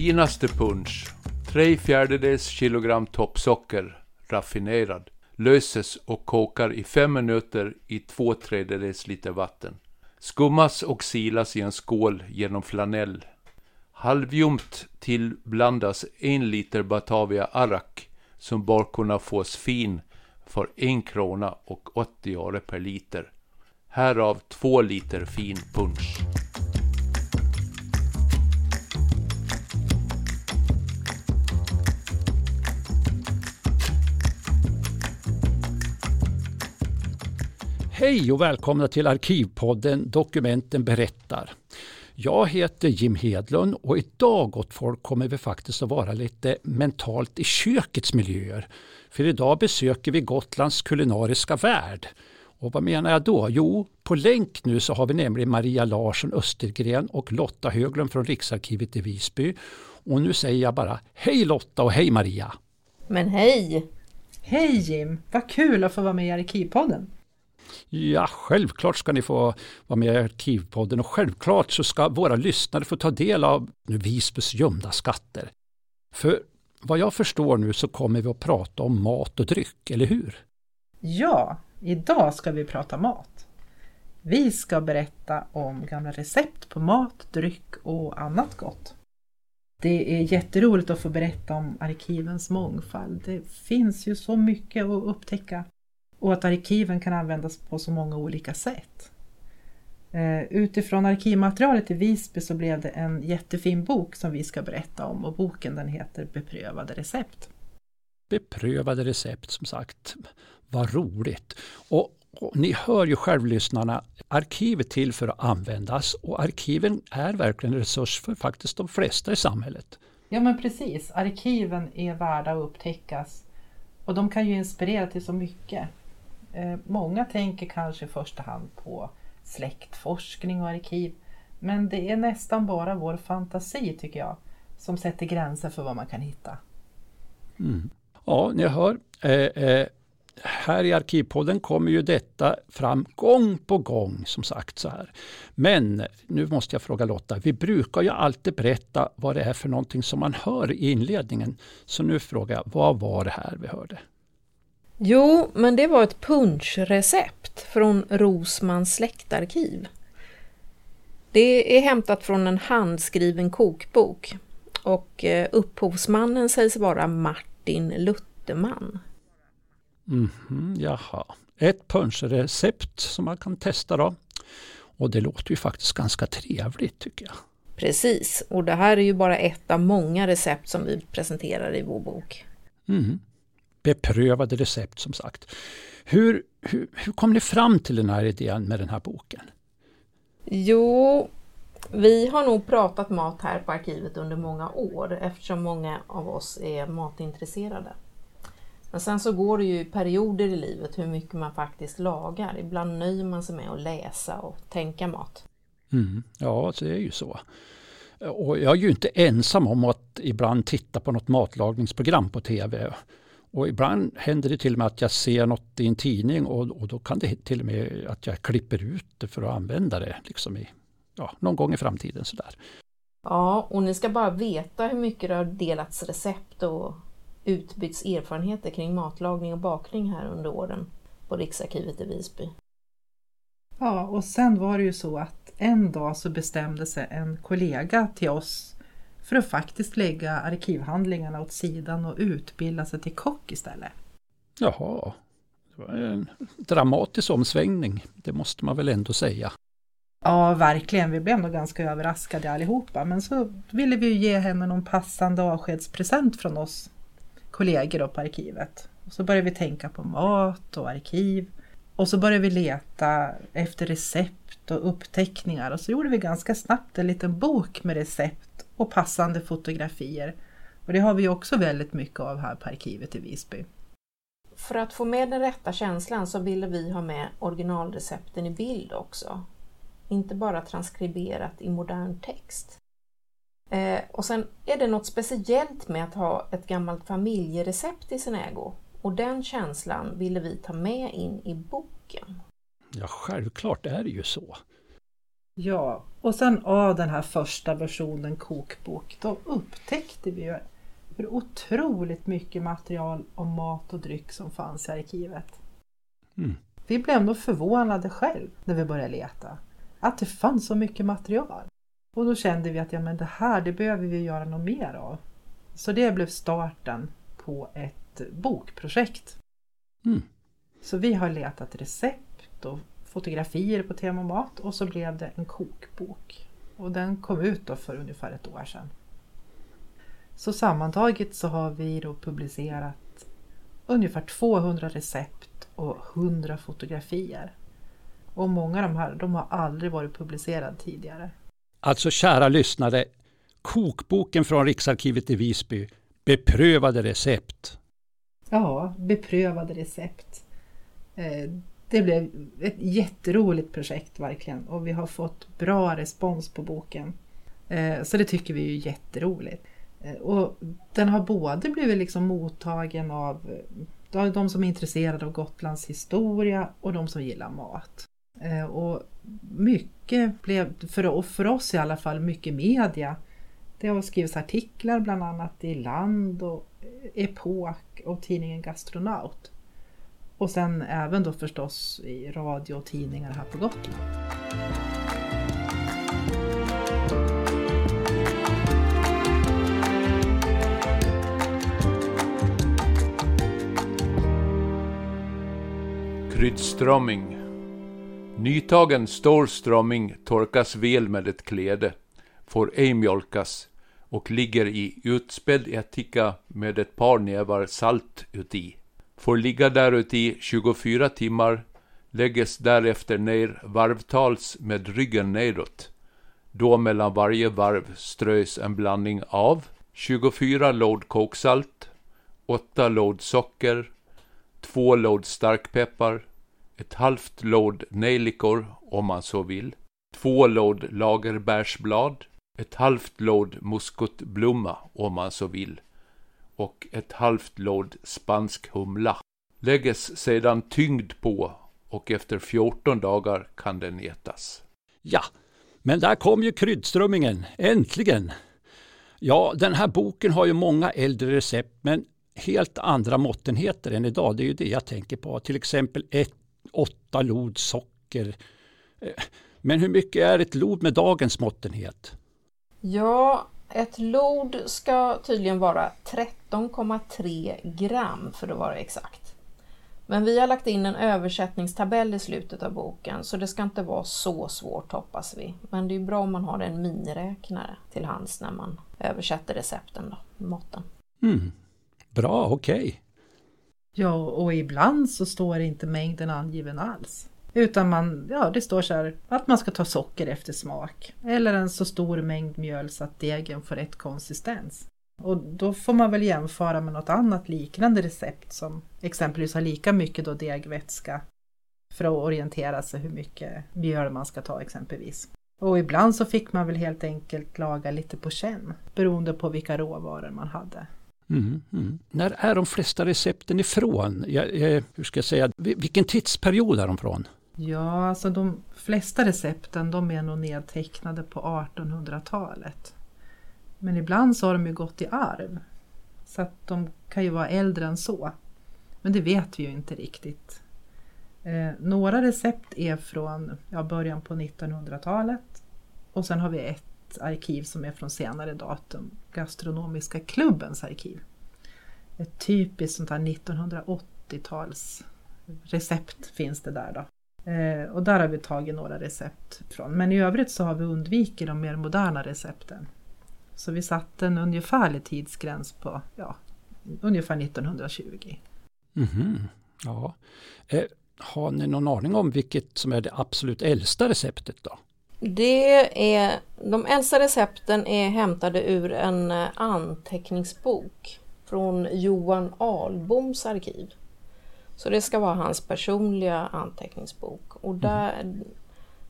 Finaste punsch, 3 fjärdedels kilogram toppsocker, raffinerad, löses och kokar i 5 minuter i 2 tredjedels liter vatten. Skummas och silas i en skål genom flanell. Halvljumt tillblandas en liter Batavia Arak som bör kunna fås fin för en krona och 80 öre per liter. Härav två liter fin punsch. Hej och välkomna till Arkivpodden Dokumenten berättar. Jag heter Jim Hedlund och idag gott folk kommer vi faktiskt att vara lite mentalt i kökets miljöer. För idag besöker vi Gotlands kulinariska värld. Och vad menar jag då? Jo, på länk nu så har vi nämligen Maria Larsson Östergren och Lotta Höglund från Riksarkivet i Visby. Och nu säger jag bara hej Lotta och hej Maria! Men hej! Hej Jim! Vad kul att få vara med i Arkivpodden! Ja, självklart ska ni få vara med i Arkivpodden och självklart så ska våra lyssnare få ta del av Visbys gömda skatter. För vad jag förstår nu så kommer vi att prata om mat och dryck, eller hur? Ja, idag ska vi prata mat. Vi ska berätta om gamla recept på mat, dryck och annat gott. Det är jätteroligt att få berätta om arkivens mångfald. Det finns ju så mycket att upptäcka och att arkiven kan användas på så många olika sätt. Eh, utifrån arkivmaterialet i Visby så blev det en jättefin bok som vi ska berätta om och boken den heter Beprövade recept. Beprövade recept som sagt. Vad roligt! Och, och ni hör ju självlyssnarna, arkivet till för att användas och arkiven är verkligen en resurs för faktiskt de flesta i samhället. Ja men precis, arkiven är värda att upptäckas och de kan ju inspirera till så mycket. Eh, många tänker kanske i första hand på släktforskning och arkiv. Men det är nästan bara vår fantasi tycker jag som sätter gränser för vad man kan hitta. Mm. Ja, ni hör. Eh, eh, här i Arkivpodden kommer ju detta fram gång på gång som sagt så här. Men nu måste jag fråga Lotta, vi brukar ju alltid berätta vad det är för någonting som man hör i inledningen. Så nu frågar jag, vad var det här vi hörde? Jo, men det var ett punschrecept från Rosmans släktarkiv. Det är hämtat från en handskriven kokbok och eh, upphovsmannen sägs vara Martin Lutterman. Mm -hmm, jaha, ett punschrecept som man kan testa då. Och det låter ju faktiskt ganska trevligt tycker jag. Precis, och det här är ju bara ett av många recept som vi presenterar i vår bok. Mm beprövade recept som sagt. Hur, hur, hur kom ni fram till den här idén med den här boken? Jo, vi har nog pratat mat här på arkivet under många år eftersom många av oss är matintresserade. Men sen så går det ju perioder i livet hur mycket man faktiskt lagar. Ibland nöjer man sig med att läsa och tänka mat. Mm, ja, det är ju så. Och jag är ju inte ensam om att ibland titta på något matlagningsprogram på tv. Och ibland händer det till och med att jag ser något i en tidning och, och då kan det till och med att jag klipper ut det för att använda det liksom i, ja, någon gång i framtiden. Sådär. Ja, och ni ska bara veta hur mycket det har delats recept och utbytts erfarenheter kring matlagning och bakning här under åren på Riksarkivet i Visby. Ja, och sen var det ju så att en dag så bestämde sig en kollega till oss för att faktiskt lägga arkivhandlingarna åt sidan och utbilda sig till kock istället. Jaha, det var en dramatisk omsvängning, det måste man väl ändå säga. Ja, verkligen. Vi blev nog ganska överraskade allihopa. Men så ville vi ge henne någon passande avskedspresent från oss kollegor på arkivet. Och så började vi tänka på mat och arkiv. Och så började vi leta efter recept och uppteckningar. Och så gjorde vi ganska snabbt en liten bok med recept och passande fotografier. Och det har vi också väldigt mycket av här på arkivet i Visby. För att få med den rätta känslan så ville vi ha med originalrecepten i bild också. Inte bara transkriberat i modern text. Eh, och sen är det något speciellt med att ha ett gammalt familjerecept i sin ägo. Och den känslan ville vi ta med in i boken. Ja, självklart är det ju så. Ja, och sen av den här första versionen kokbok, då upptäckte vi ju hur otroligt mycket material om mat och dryck som fanns i arkivet. Mm. Vi blev nog förvånade själv när vi började leta. Att det fanns så mycket material. Och då kände vi att ja, men det här det behöver vi göra något mer av. Så det blev starten på ett bokprojekt. Mm. Så vi har letat recept och fotografier på tema mat och så blev det en kokbok. Och den kom ut då för ungefär ett år sedan. Så sammantaget så har vi då publicerat ungefär 200 recept och 100 fotografier. Och många av de här de har aldrig varit publicerade tidigare. Alltså kära lyssnare, kokboken från Riksarkivet i Visby, beprövade recept. Ja, beprövade recept. Det blev ett jätteroligt projekt verkligen och vi har fått bra respons på boken. Eh, så det tycker vi är jätteroligt. Eh, och den har både blivit liksom mottagen eh, av de som är intresserade av Gotlands historia och de som gillar mat. Och mycket blev, för, för oss i alla fall, mycket media. Det har skrivits artiklar bland annat i Land och Epok och tidningen Gastronaut. Och sen även då förstås i radio och tidningar här på Gotland. Kryddströmming. Nytagen stor strömming torkas väl med ett kläde, får ej mjölkas och ligger i utspädd ättika med ett par nävar salt uti. Får ligga däruti 24 timmar, lägges därefter ner varvtals med ryggen nedåt. Då mellan varje varv strös en blandning av 24 låd koksalt, 8 låd socker, 2 låd starkpeppar, ett halvt låd nejlikor om man så vill, 2 låd lagerbärsblad, ett halvt låd muskotblomma om man så vill och ett halvt låd spansk humla. Lägges sedan tyngd på och efter 14 dagar kan den ätas. Ja, men där kom ju kryddströmmingen, äntligen! Ja, den här boken har ju många äldre recept men helt andra måttenheter än idag. Det är ju det jag tänker på. Till exempel ett, åtta lod socker. Eh, Men hur mycket är ett lod med dagens måttenhet? Ja, ett lod ska tydligen vara 13,3 gram för att vara exakt. Men vi har lagt in en översättningstabell i slutet av boken så det ska inte vara så svårt hoppas vi. Men det är bra om man har en miniräknare till hands när man översätter recepten, då, måtten. Mm. Bra, okej. Ja, och ibland så står inte mängden angiven alls. Utan man, ja, det står så här att man ska ta socker efter smak. Eller en så stor mängd mjöl så att degen får rätt konsistens. Och då får man väl jämföra med något annat liknande recept som exempelvis har lika mycket då degvätska för att orientera sig hur mycket mjöl man ska ta exempelvis. Och ibland så fick man väl helt enkelt laga lite på känn beroende på vilka råvaror man hade. Mm, mm. När är de flesta recepten ifrån? Jag, eh, hur ska jag säga? Vilken tidsperiod är de från? Ja, alltså de flesta recepten de är nog nedtecknade på 1800-talet. Men ibland så har de ju gått i arv. Så att de kan ju vara äldre än så. Men det vet vi ju inte riktigt. Eh, några recept är från ja, början på 1900-talet. Och sen har vi ett arkiv som är från senare datum. Gastronomiska klubbens arkiv. Ett typiskt sånt här 1980-tals recept finns det där då. Eh, och där har vi tagit några recept från. Men i övrigt så har vi undvikit de mer moderna recepten. Så vi satte en ungefärlig tidsgräns på ja, ungefär 1920. Mhm, Ja. Eh, har ni någon aning om vilket som är det absolut äldsta receptet då? Det är, de äldsta recepten är hämtade ur en eh, anteckningsbok från Johan Alboms arkiv. Så det ska vara hans personliga anteckningsbok och där,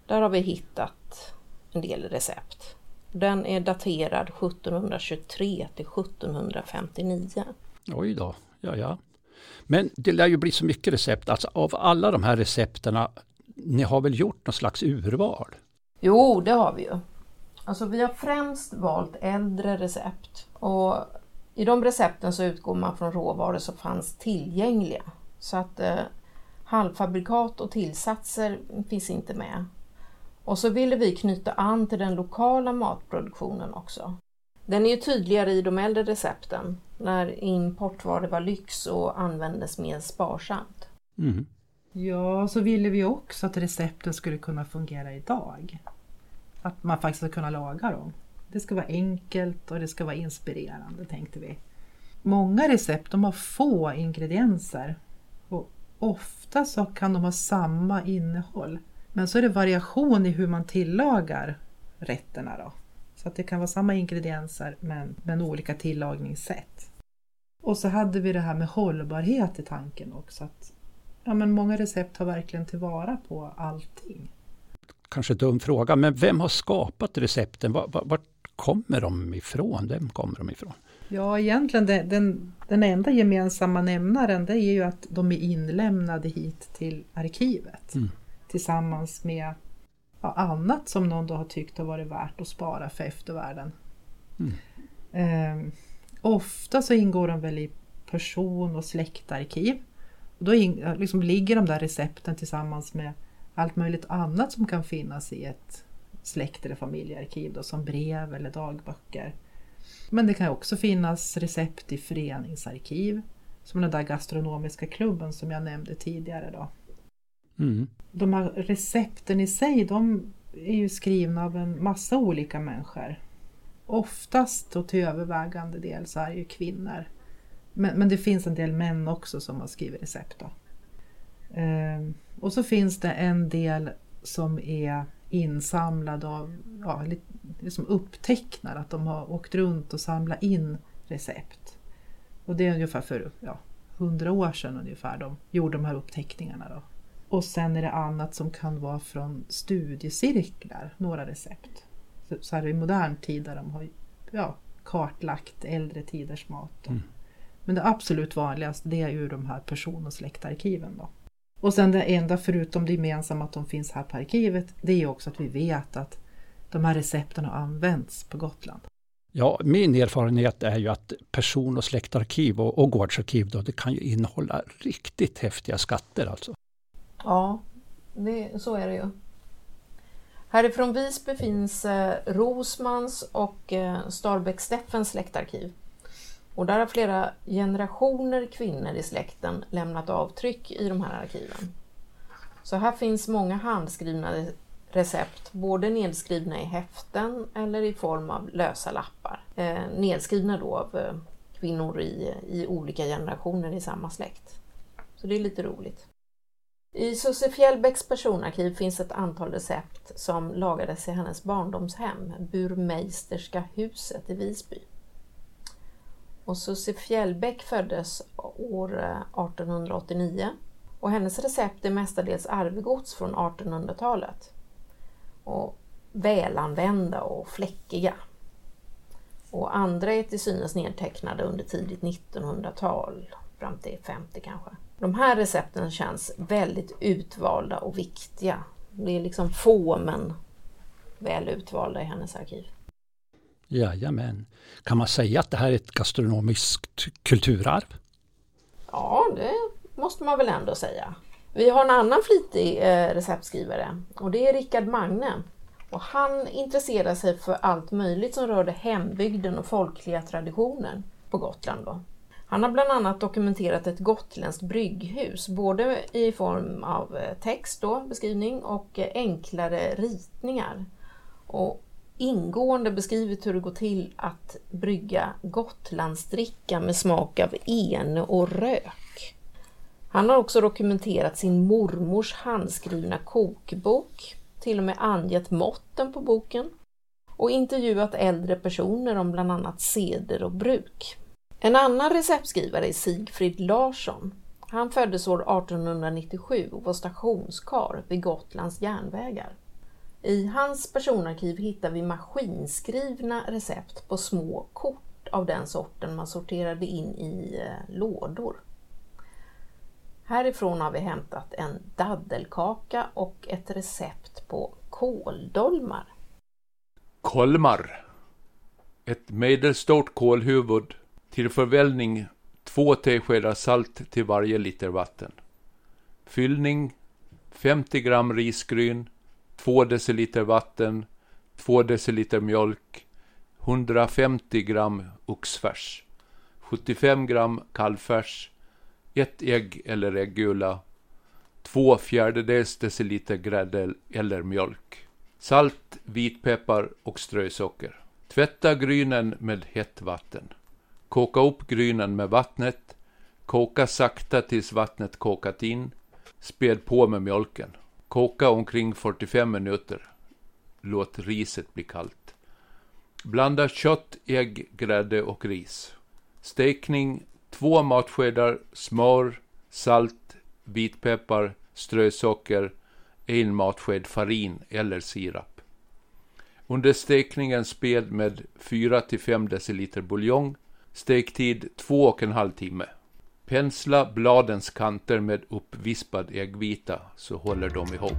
där har vi hittat en del recept. Den är daterad 1723 till 1759. Oj då, ja ja. Men det lär ju bli så mycket recept. Alltså av alla de här recepterna, ni har väl gjort någon slags urval? Jo, det har vi ju. Alltså vi har främst valt äldre recept och i de recepten så utgår man från råvaror som fanns tillgängliga. Så att eh, halvfabrikat och tillsatser finns inte med. Och så ville vi knyta an till den lokala matproduktionen också. Den är ju tydligare i de äldre recepten när importvaror var lyx och användes mer sparsamt. Mm. Ja, så ville vi också att recepten skulle kunna fungera idag. Att man faktiskt ska kunna laga dem. Det ska vara enkelt och det ska vara inspirerande tänkte vi. Många recept de har få ingredienser ofta så kan de ha samma innehåll. Men så är det variation i hur man tillagar rätterna då. Så att det kan vara samma ingredienser men, men olika tillagningssätt. Och så hade vi det här med hållbarhet i tanken också. Att, ja, men många recept tar verkligen tillvara på allting. Kanske dum fråga, men vem har skapat recepten? Vart, var kommer de ifrån? Vem kommer de ifrån? Ja, egentligen den, den, den enda gemensamma nämnaren det är ju att de är inlämnade hit till arkivet Mm. tillsammans med ja, annat som någon då har tyckt har varit värt att spara för eftervärlden. Mm. Eh, ofta så ingår de väl i person och släktarkiv. Och då in, liksom ligger de där recepten tillsammans med allt möjligt annat som kan finnas i ett släkt eller familjearkiv då, som brev eller dagböcker. Men det kan också finnas recept i föreningsarkiv. Som den där gastronomiska klubben som jag nämnde tidigare. Då. Mm. De här recepten i sig de är ju skrivna av en massa olika människor. Oftast och till övervägande del så är det ju kvinnor. Men, men det finns en del män också som har skrivit recept. Då. Ehm, och så finns det en del som är insamlad av, ja, liksom upptecknar att de har åkt runt och samlat in recept. Och det är ungefär för ja, 100 år sedan ungefär de gjorde de här uppteckningarna. Då. Och sen är det annat som kan vara från studiecirklar, några recept. Så, så här i modern tid där de har ja, kartlagt äldre tiders mat. Mm. Men det absolut vanligaste det är ju de här person och släktarkiven. Då. Och sen det enda förutom det gemensamma att de finns här på arkivet det är också att vi vet att de här recepten har använts på Gotland. Ja, min erfarenhet är ju att person och släktarkiv och, och gårdsarkiv då, det kan ju innehålla riktigt häftiga skatter alltså. Ja, det, så är det ju. Härifrån Visby finns eh, Rosmans och eh, Starbäck Steffens släktarkiv. Och där har flera generationer kvinnor i släkten lämnat avtryck i de här arkiven. Så här finns många handskrivna recept, både nedskrivna i häften eller i form av lösa lappar. Eh, nedskrivna då av eh, kvinnor i, i olika generationer i samma släkt. Så det är lite roligt. I Susse Fjällbäcks personarkiv finns ett antal recept som lagades i hennes barndomshem, Burmeisterska huset i Visby. Och Susie Fjällbäck föddes år eh, 1889 och hennes recept är mestadels arvegods från 1800-talet. Och välanvända och fläckiga. Och andra är till synes nedtecknade under tidigt 1900-tal, fram till 50 kanske. De här recepten känns väldigt utvalda och viktiga. Det är liksom få men väl utvalda i hennes arkiv. Jajamän. Kan man säga att det här är ett gastronomiskt kulturarv? Ja, det måste man väl ändå säga. Vi har en annan flitig eh, receptskrivare och det är Rickard Magne. Och han intresserar sig för allt möjligt som rörde hembygden och folkliga traditioner på Gotland. Då. Han har bland annat dokumenterat ett gotländskt brygghus, både i form av eh, text, då, beskrivning, och eh, enklare ritningar. Och ingående beskrivit hur det går till att brygga Gotlandsdricka med smak av ene och rök. Han har också dokumenterat sin mormors handskrivna kokbok, till och med angett måtten på boken och intervjuat äldre personer om bland annat seder och bruk. En annan receptskrivare är Sigfrid Larsson. Han föddes år 1897 och var stationskar vid Gotlands järnvägar. I hans personarkiv hittar vi maskinskrivna recept på små kort av den sorten man sorterade in i eh, lådor. Härifrån har vi hämtat en daddelkaka och ett recept på kåldolmar. Kolmar. Ett medelstort kålhuvud. Till förvällning två teskedar salt till varje liter vatten. Fyllning 50 gram risgryn, 2 deciliter vatten, 2 deciliter mjölk, 150 gram oxfärs, 75 gram kallfärs, ett ägg eller äggula, 2 fjärdedels deciliter grädde eller mjölk, salt, vitpeppar och strösocker. Tvätta grynen med hett vatten. Koka upp grynen med vattnet. Koka sakta tills vattnet kokat in. Späd på med mjölken. Koka omkring 45 minuter. Låt riset bli kallt. Blanda kött, ägg, grädde och ris. Stekning, två matskedar smör, salt, vitpeppar, strösocker, en matsked farin eller sirap. Under stekningen späd med 4-5 deciliter buljong. Stektid 2,5 timme. Pensla bladens kanter med uppvispad äggvita så håller de ihop.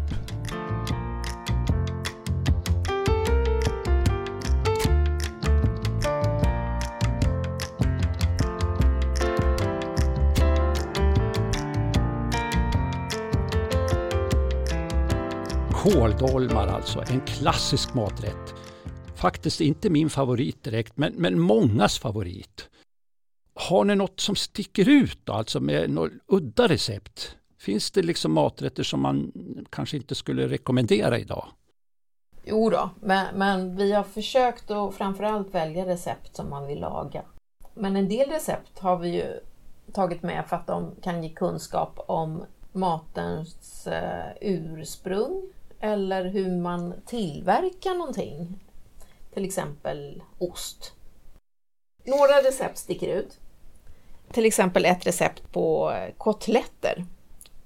Kåldolmar alltså, en klassisk maträtt. Faktiskt inte min favorit direkt, men, men mångas favorit. Har ni något som sticker ut då, alltså med något udda recept? Finns det liksom maträtter som man kanske inte skulle rekommendera idag? Jo då, men, men vi har försökt att framförallt välja recept som man vill laga. Men en del recept har vi ju tagit med för att de kan ge kunskap om matens eh, ursprung eller hur man tillverkar någonting. Till exempel ost. Några recept sticker ut. Till exempel ett recept på kotletter.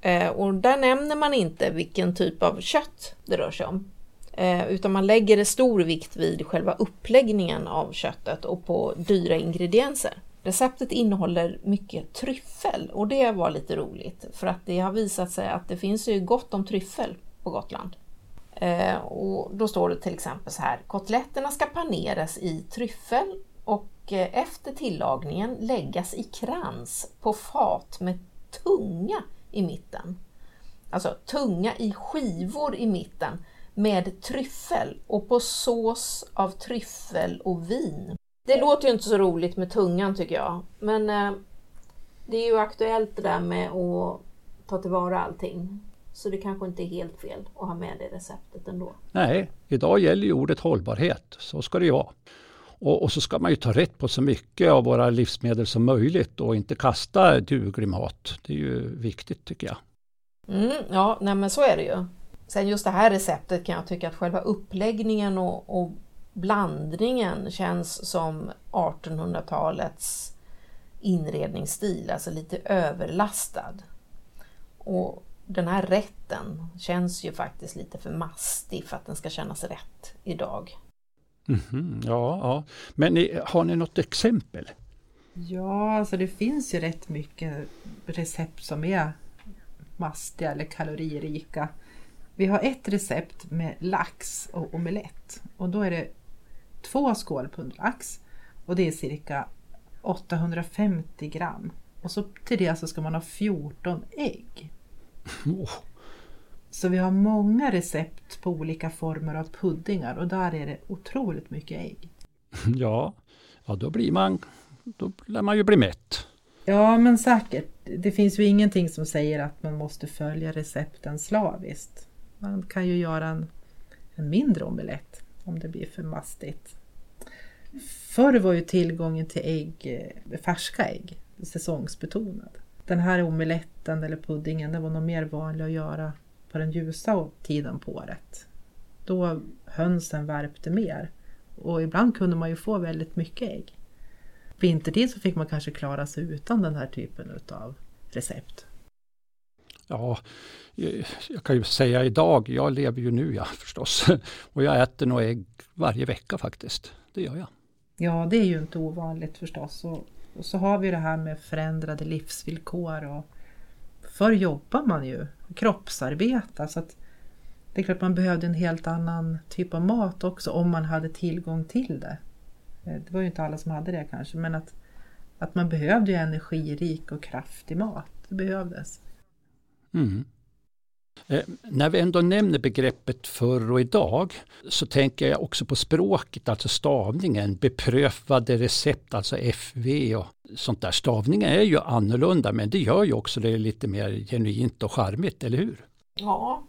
Eh, och där nämner man inte vilken typ av kött det rör sig om. Eh, utan man lägger stor vikt vid själva uppläggningen av köttet och på dyra ingredienser. Receptet innehåller mycket tryffel och det var lite roligt för att det har visat sig att det finns ju gott om tryffel på Gotland. Eh, och då står det till exempel så här. Kotletterna ska paneras i tryffel och och eh, efter tillagningen läggas i krans på fat med tunga i mitten. Alltså tunga i skivor i mitten med tryffel och på sås av tryffel och vin. Det låter ju inte så roligt med tungan tycker jag, men eh, det är ju aktuellt det där med att ta tillvara allting. Så det kanske inte är helt fel att ha med det receptet ändå. Nej, idag gäller ju ordet hållbarhet. Så ska det ju vara. Och, och, så ska man ju ta rätt på så mycket av våra livsmedel som möjligt och inte kasta duglig mat. Det är ju viktigt tycker jag. Mm, ja, nej men så är det ju. Sen just det här receptet kan jag tycka att själva uppläggningen och, och blandningen känns som 1800-talets inredningsstil, alltså lite överlastad. Och den här rätten känns ju faktiskt lite för mastig för att den ska kännas rätt idag. Mm -hmm, ja, ja, men har ni något exempel? Ja, alltså det finns ju rätt mycket recept som är mastiga eller kaloririka. Vi har ett recept med lax och omelett och då är det två skålpund lax och det är cirka 850 gram. Och så till det så ska man ha 14 ägg. Oh. Så vi har många recept på olika former av puddingar och där är det otroligt mycket ägg. Ja, ja då blir man, då lär man ju bli mätt. Ja men säkert. Det finns ju ingenting som säger att man måste följa recepten slaviskt. Man kan ju göra en, en mindre omelett om det blir för mastigt. Förr var ju tillgången till ägg, eh, färska ägg säsongsbetonad. Den här omeletten eller puddingen det var nog mer vanlig att göra på den ljusa tiden på året. Då hönsen värpte mer och ibland kunde man ju få väldigt mycket ägg. Vintertid så fick man kanske klara sig utan den här typen utav recept. Ja, jag kan ju säga idag, jag lever ju nu ja förstås. Och jag äter nog ägg varje vecka faktiskt. Det gör jag. Ja, det är ju inte ovanligt förstås. Och och så har vi det här med förändrade livsvillkor. Och förr jobbar man ju, kroppsarbeta. Så att Det är klart man behövde en helt annan typ av mat också om man hade tillgång till det. Eh, det var ju inte alla som hade det kanske men att, att man behövde ju energirik och kraftig mat. Det behövdes. Mm. Eh, när vi ändå nämner begreppet förr och idag så tänker jag också på språket, alltså stavningen, beprövade recept, alltså FV och sånt där. Stavningen är ju annorlunda men det gör ju också det lite mer genuint och charmigt, eller hur? Ja,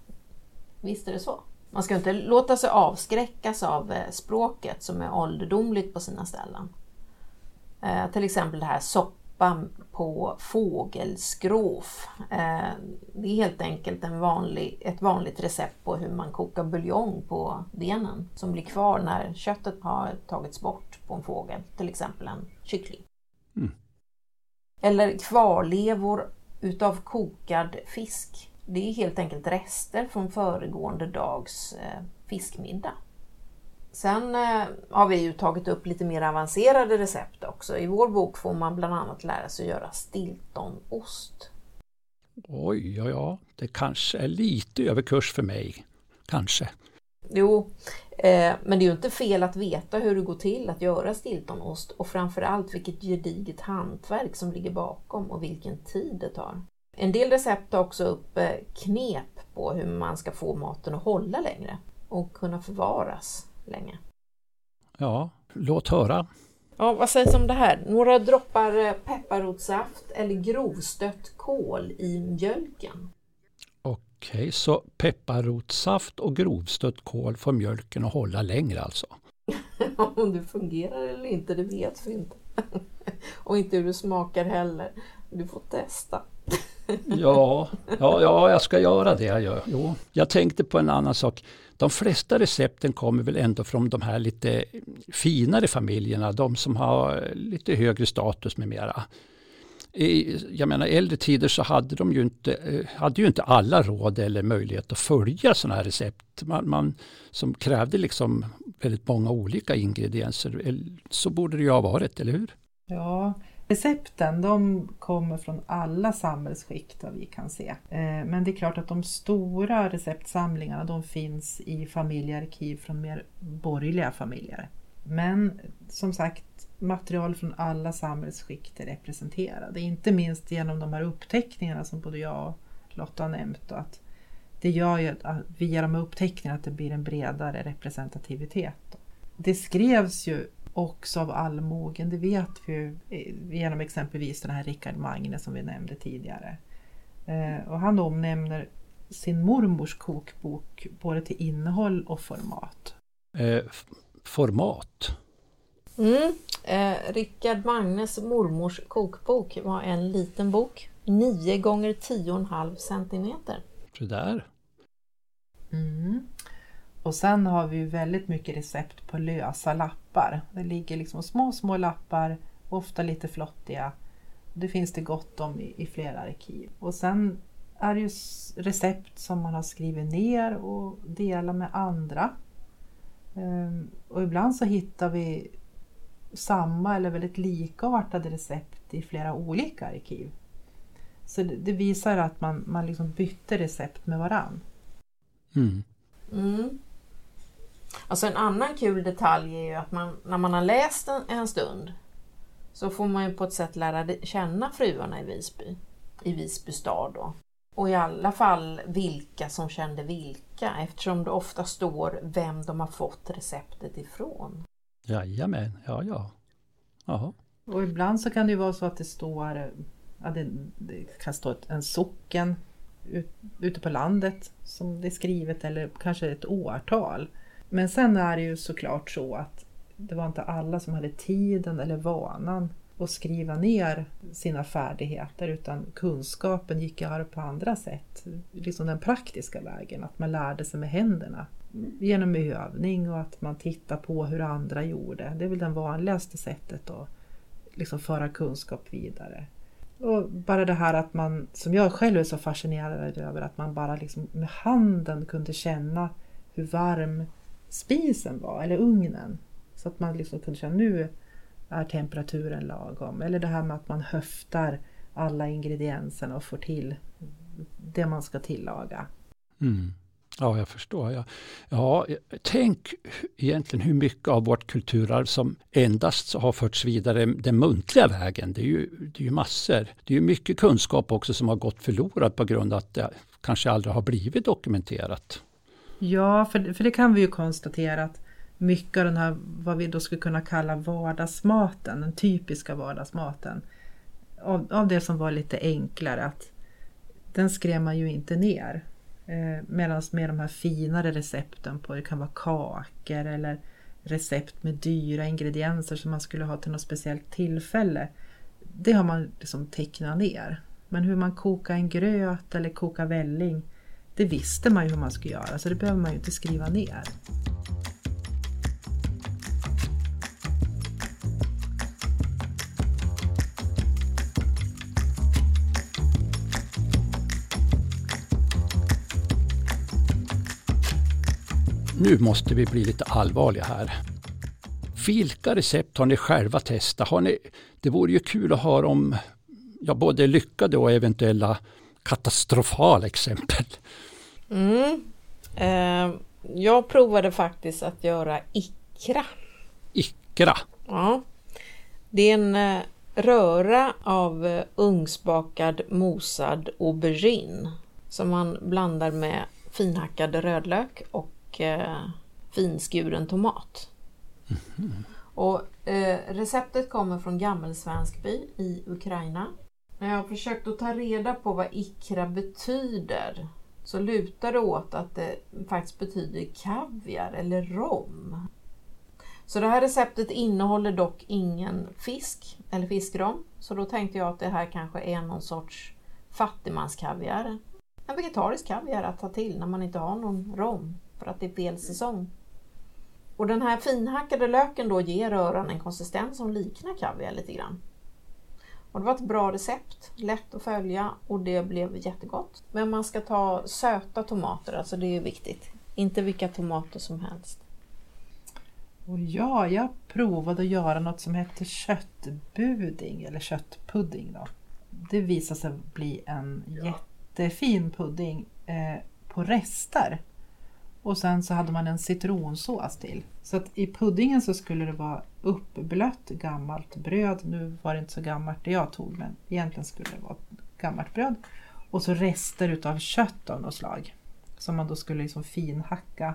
visst är det så. Man ska inte låta sig avskräckas av eh, språket som är ålderdomligt på sina ställen. Eh, till exempel det här soppa på fågelskråf. Eh, det är helt enkelt en vanlig, ett vanligt recept på hur man kokar buljong på benen som blir kvar när köttet har tagits bort på en fågel, till exempel en kyckling. Mm. Eller kvarlevor utav kokad fisk. Det är helt enkelt rester från föregående dags eh, fiskmiddag. Sen eh, har vi ju tagit upp lite mer avancerade recept också. I vår bok får man bland annat lära sig göra stiltonost. Oj, ja, ja, det kanske är lite överkurs för mig. Kanske. Jo, eh, men det är ju inte fel att veta hur det går till att göra stiltonost och framförallt vilket gediget hantverk som ligger bakom och vilken tid det tar. En del recept tar också upp eh, knep på hur man ska få maten att hålla längre och kunna förvaras länge. Ja, låt höra. Ja, vad sägs om det här? Några droppar eh, pepparrotssaft eller grovstött kål i mjölken. Okej, okay, så pepparrotssaft och grovstött kål får mjölken att hålla längre alltså? om det fungerar eller inte, det vet vi inte. och inte hur det smakar heller. Du får testa ja, ja, ja, jag ska göra det. Jag, jo. jag tänkte på en annan sak. De flesta recepten kommer väl ändå från de här lite finare familjerna, de som har lite högre status med mera. I, jag menar äldre tider så hade de ju inte, eh, hade ju inte alla råd eller möjlighet att följa sådana här recept. Man, man, som krävde liksom väldigt många olika ingredienser. Eh, så borde det ju ha varit, eller hur? Ja, Recepten de kommer från alla samhällsskikt vad vi kan se. Eh, men det är klart att de stora receptsamlingarna de finns i familjearkiv från mer borgerliga familjer. Men som sagt, material från alla samhällsskikt är representerade. Inte minst genom de här uppteckningarna som både jag och Lotta har nämnt. Att det gör ju att via de här uppteckningarna att det blir en bredare representativitet. Det skrevs ju också av allmogen. Det vet vi ju genom exempelvis den här Rickard Magne som vi nämnde tidigare. Eh, och han omnämner sin mormors kokbok både till innehåll och format. Eh, format? Mm. Eh, Rickard Magnes mormors kokbok var en liten bok, 9 gånger 10,5 centimeter. Så där. Mm. Och sen har vi ju väldigt mycket recept på lösa lappar. Det ligger liksom små, små lappar, ofta lite flottiga. Det finns det gott om i, i flera arkiv. Och sen är det ju recept som man har skrivit ner och delar med andra. Um, och ibland så hittar vi samma eller väldigt likartade recept i flera olika arkiv. Så det, det visar att man, man liksom bytte recept med varann. Mm. Mm. Alltså en annan kul detalj är ju att man, när man har läst en, en stund så får man ju på ett sätt lära känna fruarna i Visby, i Visby stad då. Och i alla fall vilka som kände vilka eftersom det ofta står vem de har fått receptet ifrån. Jajamän, ja ja. Jaha. Och ibland så kan det ju vara så att det står, ja, det, det kan stå en socken ut, ute på landet som det är skrivet eller kanske ett årtal. Men sen är det ju såklart så att det var inte alla som hade tiden eller vanan att skriva ner sina färdigheter utan kunskapen gick arv på andra sätt. Liksom den praktiska vägen, att man lärde sig med händerna. Genom övning och att man tittar på hur andra gjorde. Det är väl det vanligaste sättet att liksom föra kunskap vidare. Och bara det här att man, som jag själv är så fascinerad över, att man bara liksom med handen kunde känna hur varm spisen var, eller ugnen. Så att man liksom kunde känna nu är temperaturen lagom. Eller det här med att man höftar alla ingredienserna och får till det man ska tillaga. Mm. Ja, jag förstår. Ja. Ja, tänk egentligen hur mycket av vårt kulturarv som endast har förts vidare den muntliga vägen. Det är ju, det är ju massor. Det är ju mycket kunskap också som har gått förlorad på grund av att det kanske aldrig har blivit dokumenterat. Ja, för, för det kan vi ju konstatera att mycket av den här, vad vi då skulle kunna kalla vardagsmaten, den typiska vardagsmaten, av, av det som var lite enklare, att den skrev man ju inte ner. Eh, Medan med de här finare recepten på, det kan vara kakor eller recept med dyra ingredienser som man skulle ha till något speciellt tillfälle. Det har man liksom tecknat ner. Men hur man kokar en gröt eller kokar välling, det visste man ju hur man skulle göra så det behöver man ju inte skriva ner. Nu måste vi bli lite allvarliga här. Vilka recept har ni själva testat? Har ni, det vore ju kul att höra om ja, både lyckade och eventuella katastrofala exempel. Mm. Eh, jag provade faktiskt att göra ikra. Ikra? Ja. Det är en eh, röra av eh, ugnsbakad mosad aubergine som man blandar med finhackad rödlök och eh, finskuren tomat. Mm. Och eh, Receptet kommer från Gammelsvenskby i Ukraina. När jag har försökt att ta reda på vad ikra betyder så lutar det åt att det faktiskt betyder kaviar eller rom. Så det här receptet innehåller dock ingen fisk eller fiskrom. Så då tänkte jag att det här kanske är någon sorts fattigmanskaviar. En vegetarisk kaviar att ta till när man inte har någon rom för att det är fel säsong. Och den här finhackade löken då ger röran en konsistens som liknar kaviar lite grann. Och det var ett bra recept, lätt att följa och det blev jättegott. Men man ska ta söta tomater, alltså det är viktigt. Inte vilka tomater som helst. Och ja, jag provade att göra något som hette köttbuding eller köttpudding. Då. Det visade sig bli en jättefin pudding eh, på rester. Och sen så hade man en citronsås till. Så att i puddingen så skulle det vara uppblött gammalt bröd. Nu var det inte så gammalt det jag tog men egentligen skulle det vara gammalt bröd. Och så rester utav kött av något slag. Som man då skulle liksom finhacka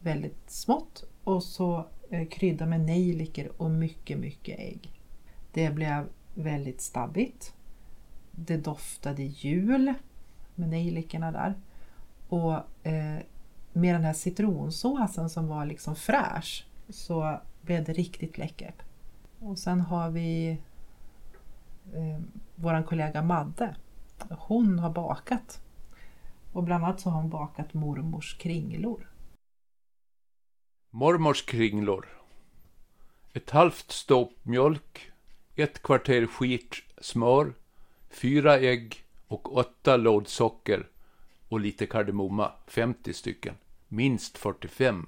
väldigt smått. Och så eh, krydda med nejlikor och mycket, mycket ägg. Det blev väldigt stabbigt. Det doftade jul med nejlikorna där. Och eh, med den här citronsåsen som var liksom fräsch så blev det riktigt läckert. Och sen har vi eh, vår kollega Madde. Hon har bakat. Och bland annat så har hon bakat mormors kringlor. Mormors kringlor. Ett halvt stopp mjölk, ett kvarter skit smör, fyra ägg och åtta lådsocker och lite kardemumma, 50 stycken minst 45.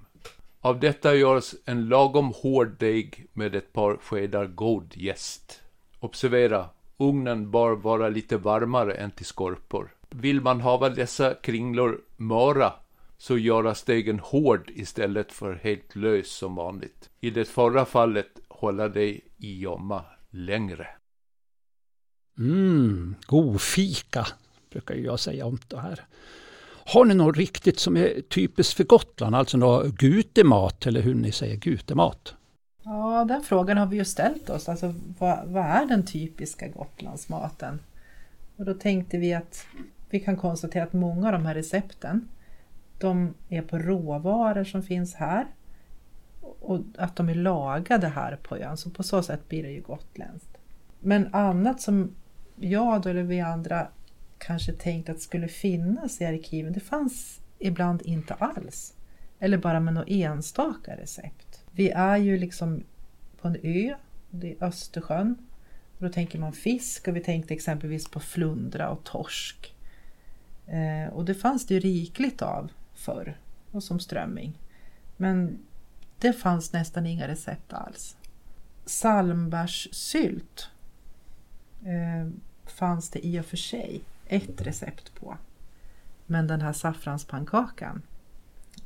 Av detta görs en lagom hård deg med ett par skedar god jäst. Observera, ugnen bör vara lite varmare än till skorpor. Vill man hava dessa kringlor möra så göras degen hård istället för helt lös som vanligt. I det förra fallet hålla dig i gömma längre. Mm, god fika brukar jag säga om det här. Har ni något riktigt som är typiskt för Gotland, alltså någon gutemat eller hur ni säger gutemat? Ja, den frågan har vi ju ställt oss. Alltså, vad, vad är den typiska Gotlandsmaten? Och då tänkte vi att vi kan konstatera att många av de här recepten de är på råvaror som finns här och att de är lagade här på ön. Så på så sätt blir det ju gotländskt. Men annat som jag då, eller vi andra kanske tänkt att skulle finnas i arkiven, det fanns ibland inte alls. Eller bara med några enstaka recept. Vi är ju liksom på en ö, det är Östersjön. Och då tänker man fisk och vi tänkte exempelvis på flundra och torsk. Eh, och det fanns det ju rikligt av förr, och som strömming. Men det fanns nästan inga recept alls. Salmbärssylt eh, fanns det i och för sig ett recept på. Men den här saffranspannkakan,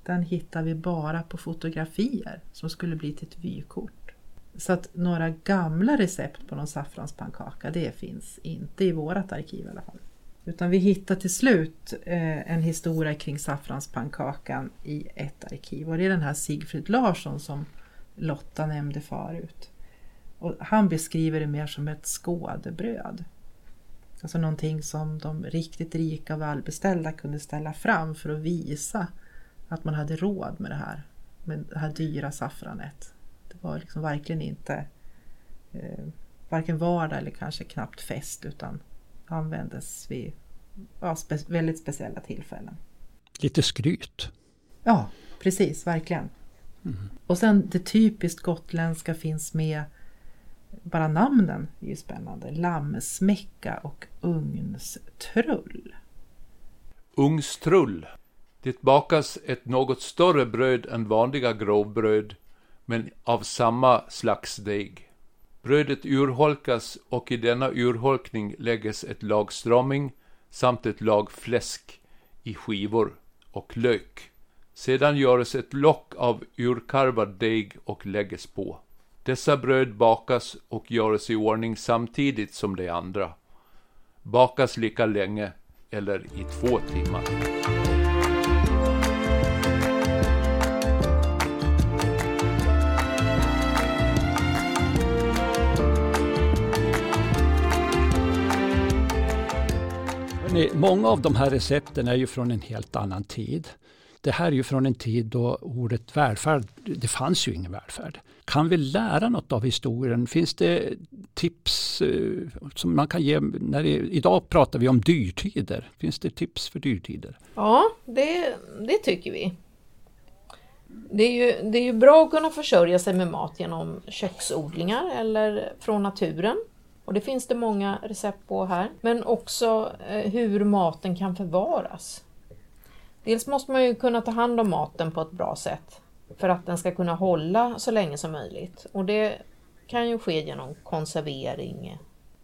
den hittar vi bara på fotografier som skulle bli till ett vykort. Så att några gamla recept på någon saffranspannkaka, det finns inte i vårat arkiv i alla fall. Utan vi hittar till slut eh, en historia kring saffranspannkakan i ett arkiv och det är den här Sigfrid Larsson som Lotta nämnde förut. Och han beskriver det mer som ett skådebröd. Alltså någonting som de riktigt rika och välbeställda kunde ställa fram för att visa att man hade råd med det här, med det här dyra saffranet. Det var liksom verkligen inte eh, varken vardag eller kanske knappt fest utan användes vid ja, spe väldigt speciella tillfällen. Lite skryt. Ja, precis, verkligen. Mm. Och sen det typiskt gotländska finns med bara namnen är ju spännande. Lammsmäcka och ugnstrull. Ugnstrull. Det bakas ett något större bröd än vanliga grovbröd, men av samma slags deg. Brödet urholkas och i denna urholkning lägges ett lag strömming samt ett lag fläsk i skivor och lök. Sedan görs ett lock av urkarvad deg och lägges på. Dessa bröd bakas och görs i ordning samtidigt som de andra. Bakas lika länge eller i två timmar. Många av de här recepten är ju från en helt annan tid. Det här är ju från en tid då ordet välfärd, det fanns ju ingen välfärd. Kan vi lära något av historien? Finns det tips eh, som man kan ge? När det, idag pratar vi om dyrtider. Finns det tips för dyrtider? Ja, det, det tycker vi. Det är, ju, det är ju bra att kunna försörja sig med mat genom köksodlingar eller från naturen. Och det finns det många recept på här. Men också eh, hur maten kan förvaras. Dels måste man ju kunna ta hand om maten på ett bra sätt för att den ska kunna hålla så länge som möjligt. Och det kan ju ske genom konservering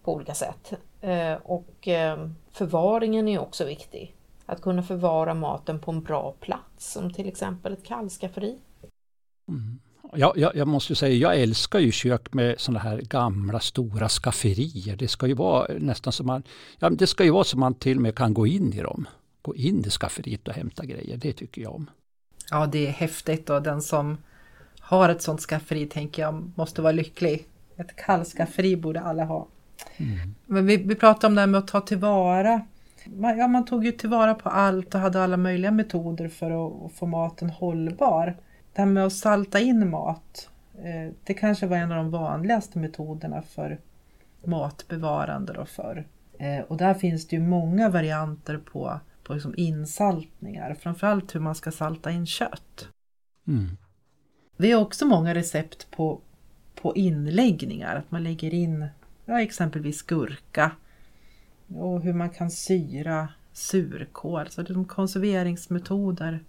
på olika sätt. Eh, och eh, förvaringen är också viktig. Att kunna förvara maten på en bra plats, som till exempel ett kallskafferi. Mm. Ja, jag, jag, måste säga, jag älskar ju kök med sådana här gamla stora skafferier. Det ska ju vara nästan som man, ja, det ska ju vara som man till och med kan gå in i dem. Gå in i skafferiet och hämta grejer, det tycker jag om. Ja, det är häftigt och den som har ett sådant skafferi tänker jag måste vara lycklig. Ett kallskafferi borde alla ha. Mm. Men vi, vi pratade om det här med att ta tillvara. Man, ja, man tog ju tillvara på allt och hade alla möjliga metoder för att, att få maten hållbar. Det här med att salta in mat, eh, det kanske var en av de vanligaste metoderna för matbevarande då förr. Eh, och där finns det ju många varianter på på liksom insaltningar, framförallt hur man ska salta in kött. Mm. Vi har också många recept på, på inläggningar, att man lägger in ja, exempelvis gurka och hur man kan syra surkål, så det är konserveringsmetoder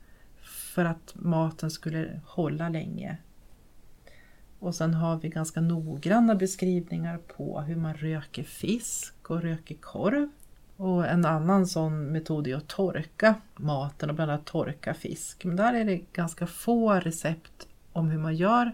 för att maten skulle hålla länge. Och sen har vi ganska noggranna beskrivningar på hur man röker fisk och röker korv. Och en annan sån metod är att torka maten och bland annat torka fisk. Men där är det ganska få recept om hur man gör.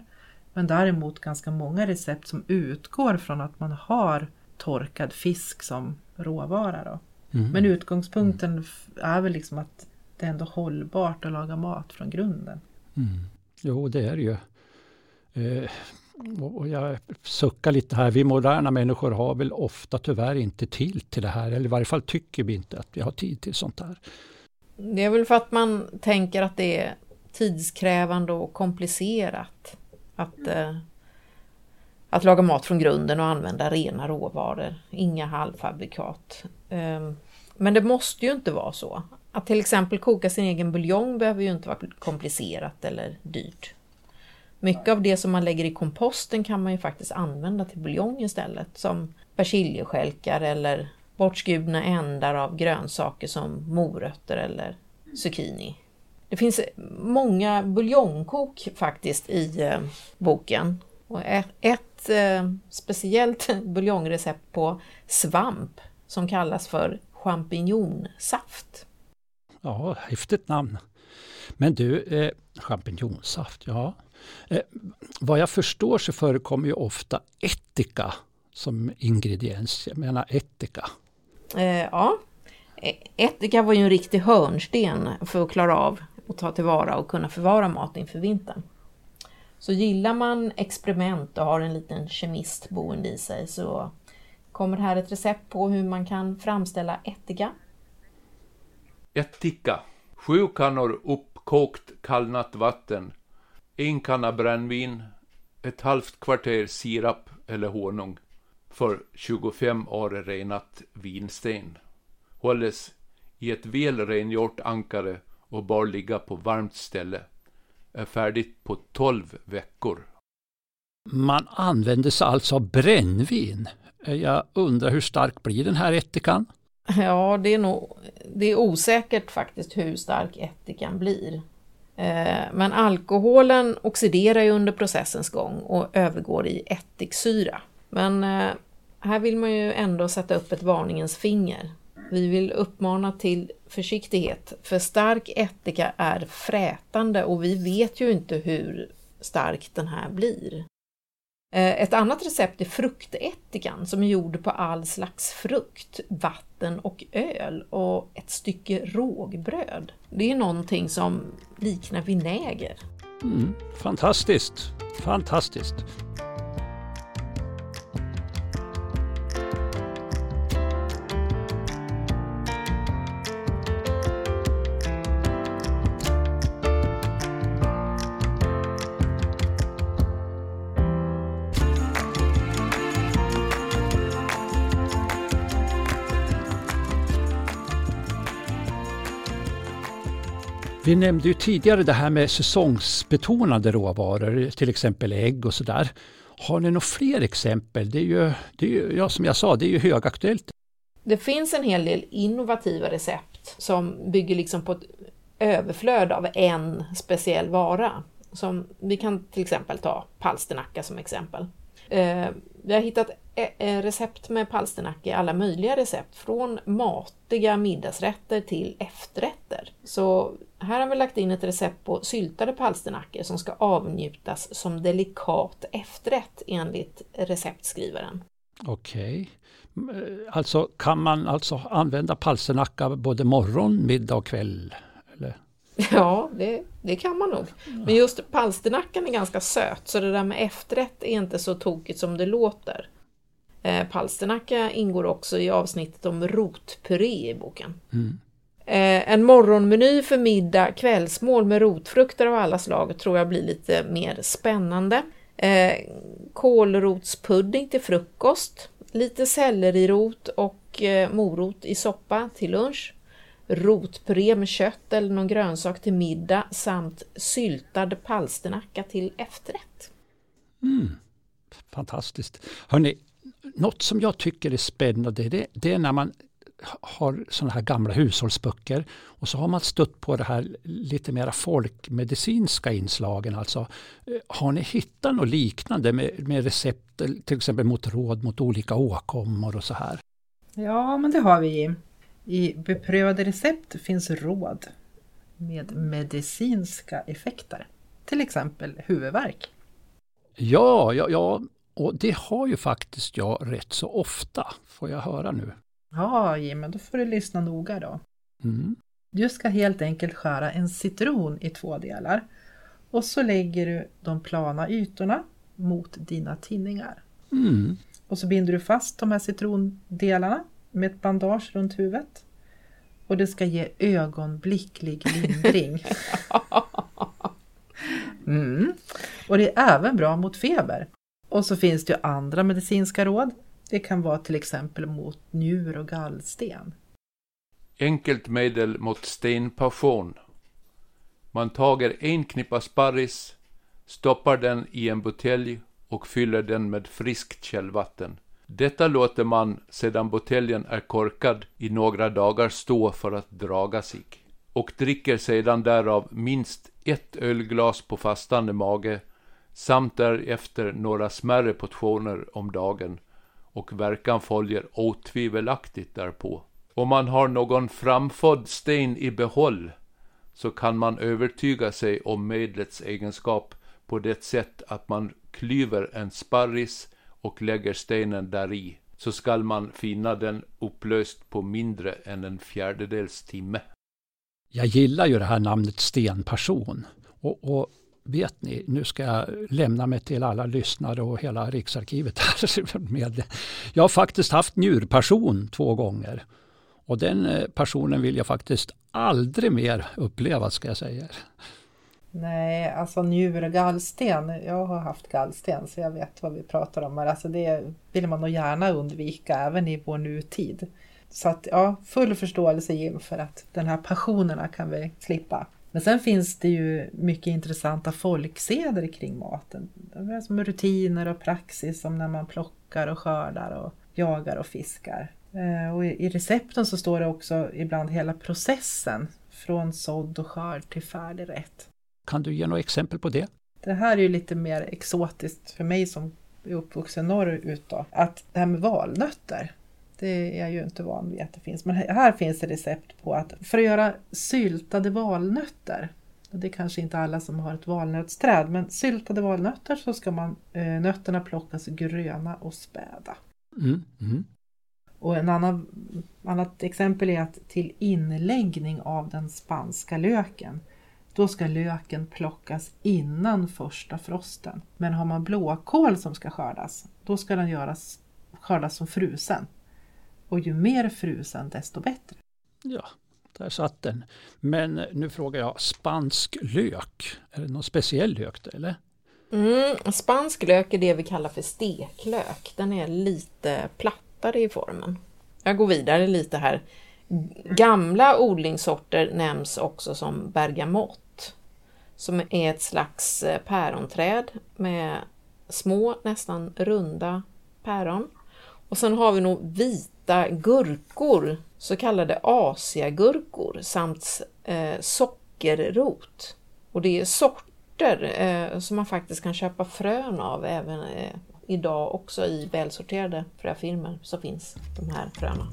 Men däremot ganska många recept som utgår från att man har torkad fisk som råvara. Mm. Men utgångspunkten är väl liksom att det är ändå hållbart att laga mat från grunden. Mm. Jo, det är det ju. Eh, och jag suckar lite här, vi moderna människor har väl ofta tyvärr inte tid till det här, eller i varje fall tycker vi inte att vi har tid till sånt här. Det är väl för att man tänker att det är tidskrävande och komplicerat att, eh, att laga mat från grunden och använda rena råvaror, inga halvfabrikat. Eh, men det måste ju inte vara så. Att till exempel koka sin egen buljong behöver ju inte vara komplicerat eller dyrt. Mycket av det som man lägger i komposten kan man ju faktiskt använda till buljong istället, som persiljestjälkar eller bortskurna ändar av grönsaker som morötter eller zucchini. Det finns många buljongkok faktiskt i eh, boken. Och ett, ett eh, speciellt buljongrecept på svamp som kallas för champinjonsaft. Ja, häftigt namn. Men du, eh, champinjonsaft, ja. Eh, vad jag förstår så förekommer ju ofta ättika som ingrediens. Jag menar ättika. Eh, ja, ättika var ju en riktig hörnsten för att klara av att ta tillvara och kunna förvara mat inför vintern. Så gillar man experiment och har en liten kemist boende i sig så kommer här ett recept på hur man kan framställa ättika. Ättika. Sju kannor uppkokt kallnat vatten. En kanna brännvin. Ett halvt kvarter sirap eller honung. För 25 are renat vinsten. Hålles i ett väl rengjort ankare och bör ligga på varmt ställe. Är färdigt på 12 veckor. Man använder sig alltså av brännvin. Jag undrar hur stark blir den här ättikan? Ja, det är nog det är osäkert faktiskt hur stark ättikan blir. Eh, men alkoholen oxiderar ju under processens gång och övergår i ättiksyra. Men eh, här vill man ju ändå sätta upp ett varningens finger. Vi vill uppmana till försiktighet, för stark ättika är frätande och vi vet ju inte hur stark den här blir. Eh, ett annat recept är fruktättikan som är gjord på all slags frukt, vatten och öl och ett stycke rågbröd. Det är någonting som liknar vinäger. Mm, fantastiskt, fantastiskt. Vi nämnde ju tidigare det här med säsongsbetonade råvaror, till exempel ägg och sådär. Har ni några fler exempel? Det är ju, det är ju, ja, som jag sa, det är ju högaktuellt. Det finns en hel del innovativa recept som bygger liksom på ett överflöd av en speciell vara. Som, vi kan till exempel ta palsternacka som exempel. Eh, vi har hittat recept med palsternacka, alla möjliga recept, från matiga middagsrätter till efterrätter. Så här har vi lagt in ett recept på syltade palsternackor som ska avnjutas som delikat efterrätt enligt receptskrivaren. Okej. Okay. Alltså kan man alltså använda palsternacka både morgon, middag och kväll? Eller? Ja, det, det kan man nog. Men just palsternackan är ganska söt, så det där med efterrätt är inte så tokigt som det låter. Eh, palsternacka ingår också i avsnittet om rotpuré i boken. Mm. Eh, en morgonmeny för middag, kvällsmål med rotfrukter av alla slag tror jag blir lite mer spännande. Eh, kålrotspudding till frukost, lite sellerirot och eh, morot i soppa till lunch rotpuré med kött eller någon grönsak till middag samt syltad palsternacka till efterrätt. Mm. Fantastiskt. Hörrni, något som jag tycker är spännande det, det är när man har sådana här gamla hushållsböcker och så har man stött på det här lite mera folkmedicinska inslagen. Alltså, eh, har ni hittat något liknande med, med recept till exempel mot råd mot olika åkommor och så här? Ja, men det har vi. I beprövade recept finns råd med medicinska effekter, till exempel huvudvärk. Ja, ja, ja, och det har ju faktiskt jag rätt så ofta, får jag höra nu. Ja, Jim, då får du lyssna noga då. Mm. Du ska helt enkelt skära en citron i två delar och så lägger du de plana ytorna mot dina tinningar. Mm. Och så binder du fast de här citrondelarna med ett bandage runt huvudet. Och det ska ge ögonblicklig lindring. Mm. Och det är även bra mot feber. Och så finns det ju andra medicinska råd. Det kan vara till exempel mot njur och gallsten. Enkelt medel mot stenpassion. Man tager en knippa sparris, stoppar den i en butelj och fyller den med friskt källvatten. Detta låter man, sedan buteljen är korkad, i några dagar stå för att draga sig, och dricker sedan därav minst ett ölglas på fastande mage, samt därefter några smärre portioner om dagen, och verkan följer otvivelaktigt därpå. Om man har någon framfödd sten i behåll så kan man övertyga sig om medlets egenskap på det sätt att man klyver en sparris och lägger stenen däri, så skall man finna den upplöst på mindre än en fjärdedels timme. Jag gillar ju det här namnet stenperson. Och, och vet ni, nu ska jag lämna mig till alla lyssnare och hela Riksarkivet. Med. Jag har faktiskt haft njurperson två gånger. Och den eh, personen vill jag faktiskt aldrig mer uppleva ska jag säga. Nej, alltså njurgallsten. Jag har haft gallsten så jag vet vad vi pratar om. Men alltså det vill man nog gärna undvika även i vår nutid. Så att ja, full förståelse Jim för att den här passionerna kan vi slippa. Men sen finns det ju mycket intressanta folkseder kring maten. Det är som rutiner och praxis som när man plockar och skördar och jagar och fiskar. Eh, och i recepten så står det också ibland hela processen från sådd och skörd till färdig rätt. Kan du ge några exempel på det? Det här är ju lite mer exotiskt för mig som är uppvuxen norrut då. Att det här med valnötter, det är jag ju inte van vid att det finns. Men här finns det recept på att för att göra syltade valnötter, det är kanske inte alla som har ett valnötsträd, men syltade valnötter så ska man, eh, nötterna plockas gröna och späda. Mm, mm. Och en annan, annat exempel är att till inläggning av den spanska löken då ska löken plockas innan första frosten. Men har man blåkål som ska skördas, då ska den göras, skördas som frusen. Och ju mer frusen desto bättre. Ja, där satt den. Men nu frågar jag, spansk lök, är det någon speciell lök eller? Mm, spansk lök är det vi kallar för steklök. Den är lite plattare i formen. Jag går vidare lite här. Gamla odlingssorter nämns också som bergamott som är ett slags eh, päronträd med små, nästan runda päron. Och sen har vi nog vita gurkor, så kallade asiagurkor samt eh, sockerrot. Och det är sorter eh, som man faktiskt kan köpa frön av även eh, idag också i välsorterade fröfirmor så finns de här fröna.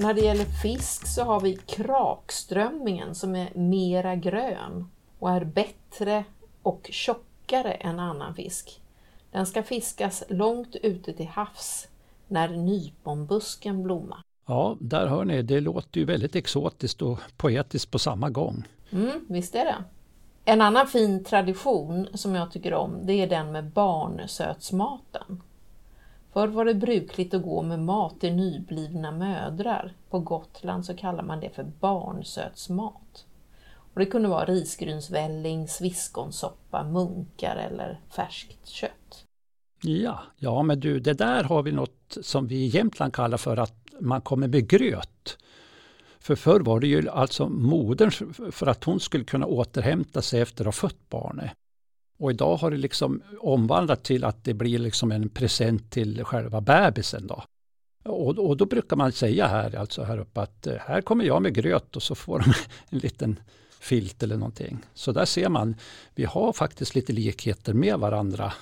När det gäller fisk så har vi krakströmmingen som är mera grön och är bättre och tjockare än annan fisk. Den ska fiskas långt ute till havs när nyponbusken blommar. Ja, där hör ni, det låter ju väldigt exotiskt och poetiskt på samma gång. Mm, visst är det. En annan fin tradition som jag tycker om, det är den med barnsötsmaten. Förr var det brukligt att gå med mat till nyblivna mödrar. På Gotland så kallar man det för barnsötsmat. Och det kunde vara risgrynsvälling, sviskonsoppa, munkar eller färskt kött. Ja, ja men du, det där har vi något som vi i Jämtland kallar för att man kommer med gröt. För förr var det ju alltså modern för att hon skulle kunna återhämta sig efter att ha fött barnet. Och idag har det liksom omvandlat till att det blir liksom en present till själva bebisen. Då. Och, och då brukar man säga här, alltså här uppe att eh, här kommer jag med gröt och så får de en liten filt eller någonting. Så där ser man, vi har faktiskt lite likheter med varandra.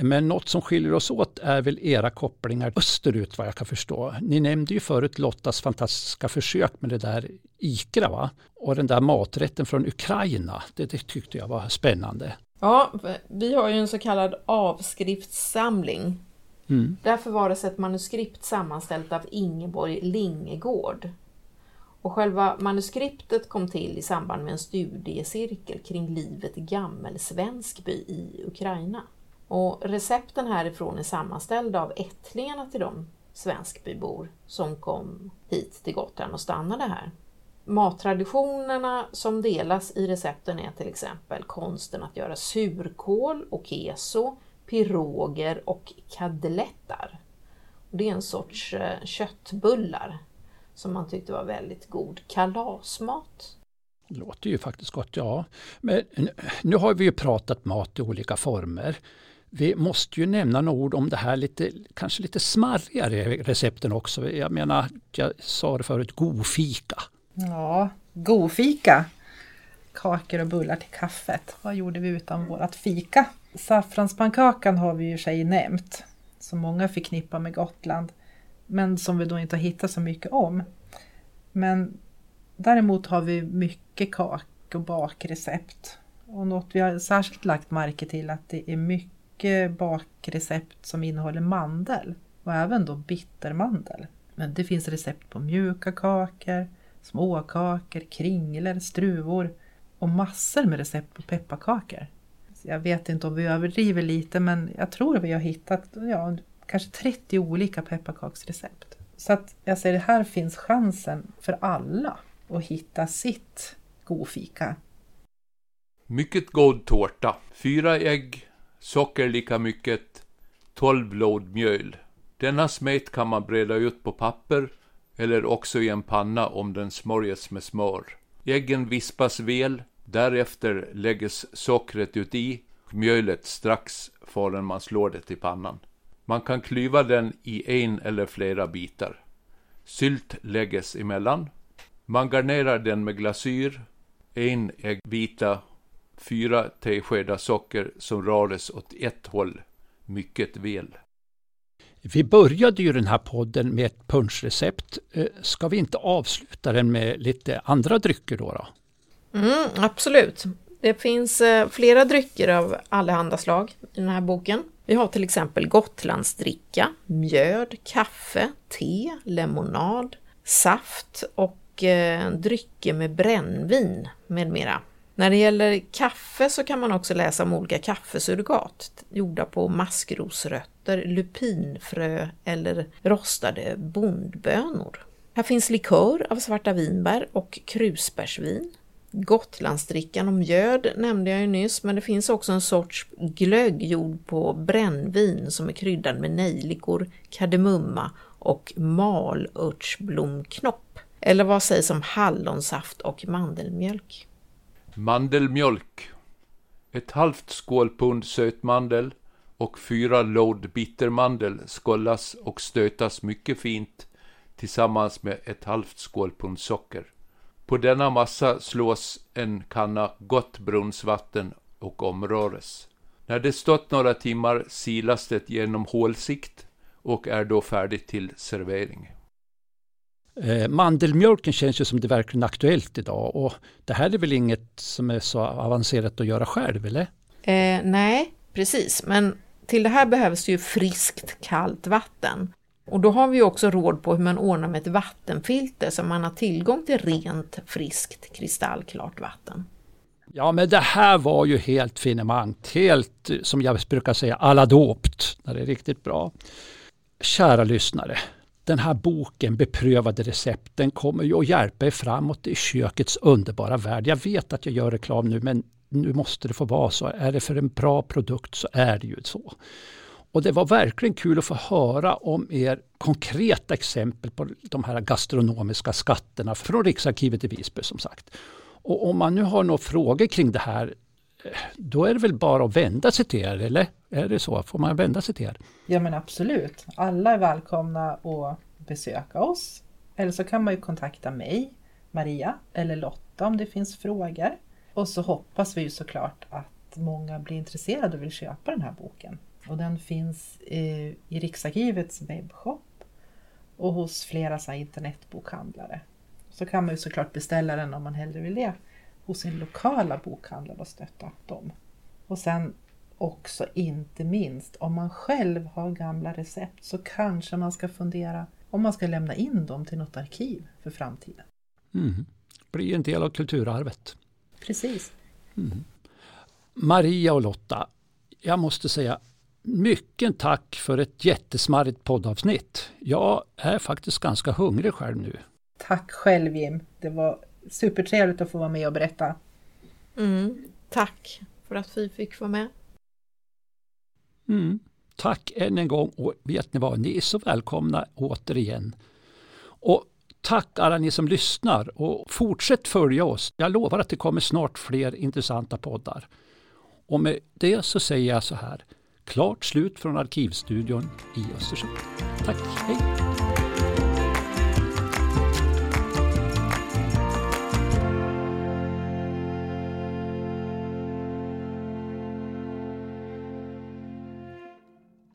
Men något som skiljer oss åt är väl era kopplingar österut vad jag kan förstå. Ni nämnde ju förut Lottas fantastiska försök med det där ikra va? Och den där maträtten från Ukraina, det, det tyckte jag var spännande. Ja, vi har ju en så kallad avskriftssamling. Mm. Där förvaras ett manuskript sammanställt av Ingeborg Lingegård. Och själva manuskriptet kom till i samband med en studiecirkel kring livet i Gammelsvenskby i Ukraina. Och recepten härifrån är sammanställda av ättlingarna till de svenskbybor som kom hit till Gotland och stannade här. Mattraditionerna som delas i recepten är till exempel konsten att göra surkål och keso, piroger och kadlettar. Det är en sorts eh, köttbullar som man tyckte var väldigt god kalasmat. Det låter ju faktiskt gott, ja. Men nu har vi ju pratat mat i olika former. Vi måste ju nämna några ord om det här lite, kanske lite smarrigare recepten också. Jag menar, jag sa det förut, godfika. Ja, godfika. Kakor och bullar till kaffet. Vad gjorde vi utan vårt fika? Saffranspannkakan har vi ju sig nämnt, som många förknippar med Gotland, men som vi då inte har hittat så mycket om. Men däremot har vi mycket kak och bakrecept. Och något vi har särskilt lagt märke till att det är mycket bakrecept som innehåller mandel och även då bittermandel. Men det finns recept på mjuka kakor, småkakor, kringlor, struvor och massor med recept på pepparkakor. Jag vet inte om vi överdriver lite men jag tror vi har hittat ja, kanske 30 olika pepparkaksrecept. Så att jag säger, här finns chansen för alla att hitta sitt godfika. Mycket god tårta. Fyra ägg, socker lika mycket, 12 låd mjöl. Denna smet kan man breda ut på papper eller också i en panna om den smörjes med smör. Äggen vispas väl, därefter läggs sockret ut i mjölet strax förrän man slår det i pannan. Man kan klyva den i en eller flera bitar. Sylt läggs emellan. Man garnerar den med glasyr, en äggvita, fyra teskedar socker som röres åt ett håll mycket väl. Vi började ju den här podden med ett punschrecept. Eh, ska vi inte avsluta den med lite andra drycker då? då? Mm, absolut. Det finns eh, flera drycker av allehanda slag i den här boken. Vi har till exempel Gotlandsdricka, mjöd, kaffe, te, lemonad, saft och eh, drycker med brännvin med mera. När det gäller kaffe så kan man också läsa om olika kaffesurrogat gjorda på maskrosrötter, lupinfrö eller rostade bondbönor. Här finns likör av svarta vinbär och krusbärsvin. Gotlandsdrickan och mjöd nämnde jag ju nyss, men det finns också en sorts glögg gjord på brännvin som är kryddad med nejlikor, kardemumma och malörtsblomknopp. Eller vad sägs om hallonsaft och mandelmjölk? Mandelmjölk. Ett halvt skålpund sötmandel och fyra lod bittermandel skållas och stötas mycket fint tillsammans med ett halvt skålpund socker. På denna massa slås en kanna gott brunnsvatten och omröres. När det stått några timmar silas det genom hålsikt och är då färdigt till servering. Eh, mandelmjölken känns ju som det verkligen aktuellt idag och det här är väl inget som är så avancerat att göra själv, eller? Eh, nej, precis, men till det här behövs ju friskt kallt vatten. Och då har vi också råd på hur man ordnar med ett vattenfilter så man har tillgång till rent, friskt, kristallklart vatten. Ja, men det här var ju helt finemang. Helt, som jag brukar säga, alladopt. Det är riktigt bra. Kära lyssnare, den här boken Beprövade recept, den kommer ju att hjälpa er framåt i kökets underbara värld. Jag vet att jag gör reklam nu, men nu måste det få vara så. Är det för en bra produkt så är det ju så. Och det var verkligen kul att få höra om er konkreta exempel på de här gastronomiska skatterna från Riksarkivet i Visby som sagt. Och om man nu har några frågor kring det här eh, då är det väl bara att vända sig till er, eller? Är det så? Får man vända sig till er? Ja men absolut. Alla är välkomna att besöka oss. Eller så kan man ju kontakta mig, Maria eller Lotta om det finns frågor. Och så hoppas vi ju såklart att många blir intresserade och vill köpa den här boken. Och den finns i, i Riksarkivets webbshop och hos flera så internetbokhandlare. Så kan man ju såklart beställa den om man hellre vill det hos sin lokala bokhandlare och stötta dem. Och sen också inte minst om man själv har gamla recept så kanske man ska fundera om man ska lämna in dem till något arkiv för framtiden. Mm. Blir en del av kulturarvet. Precis. Mm. Maria och Lotta, jag måste säga mycket tack för ett jättesmarrigt poddavsnitt. Jag är faktiskt ganska hungrig själv nu. Tack själv Jim. Det var supertrevligt att få vara med och berätta. Mm, tack för att vi fick vara med. Mm, tack än en gång och vet ni vad, ni är så välkomna återigen. Och tack alla ni som lyssnar och fortsätt följa oss. Jag lovar att det kommer snart fler intressanta poddar. Och med det så säger jag så här. Klart slut från Arkivstudion i Östersund. Tack, hej!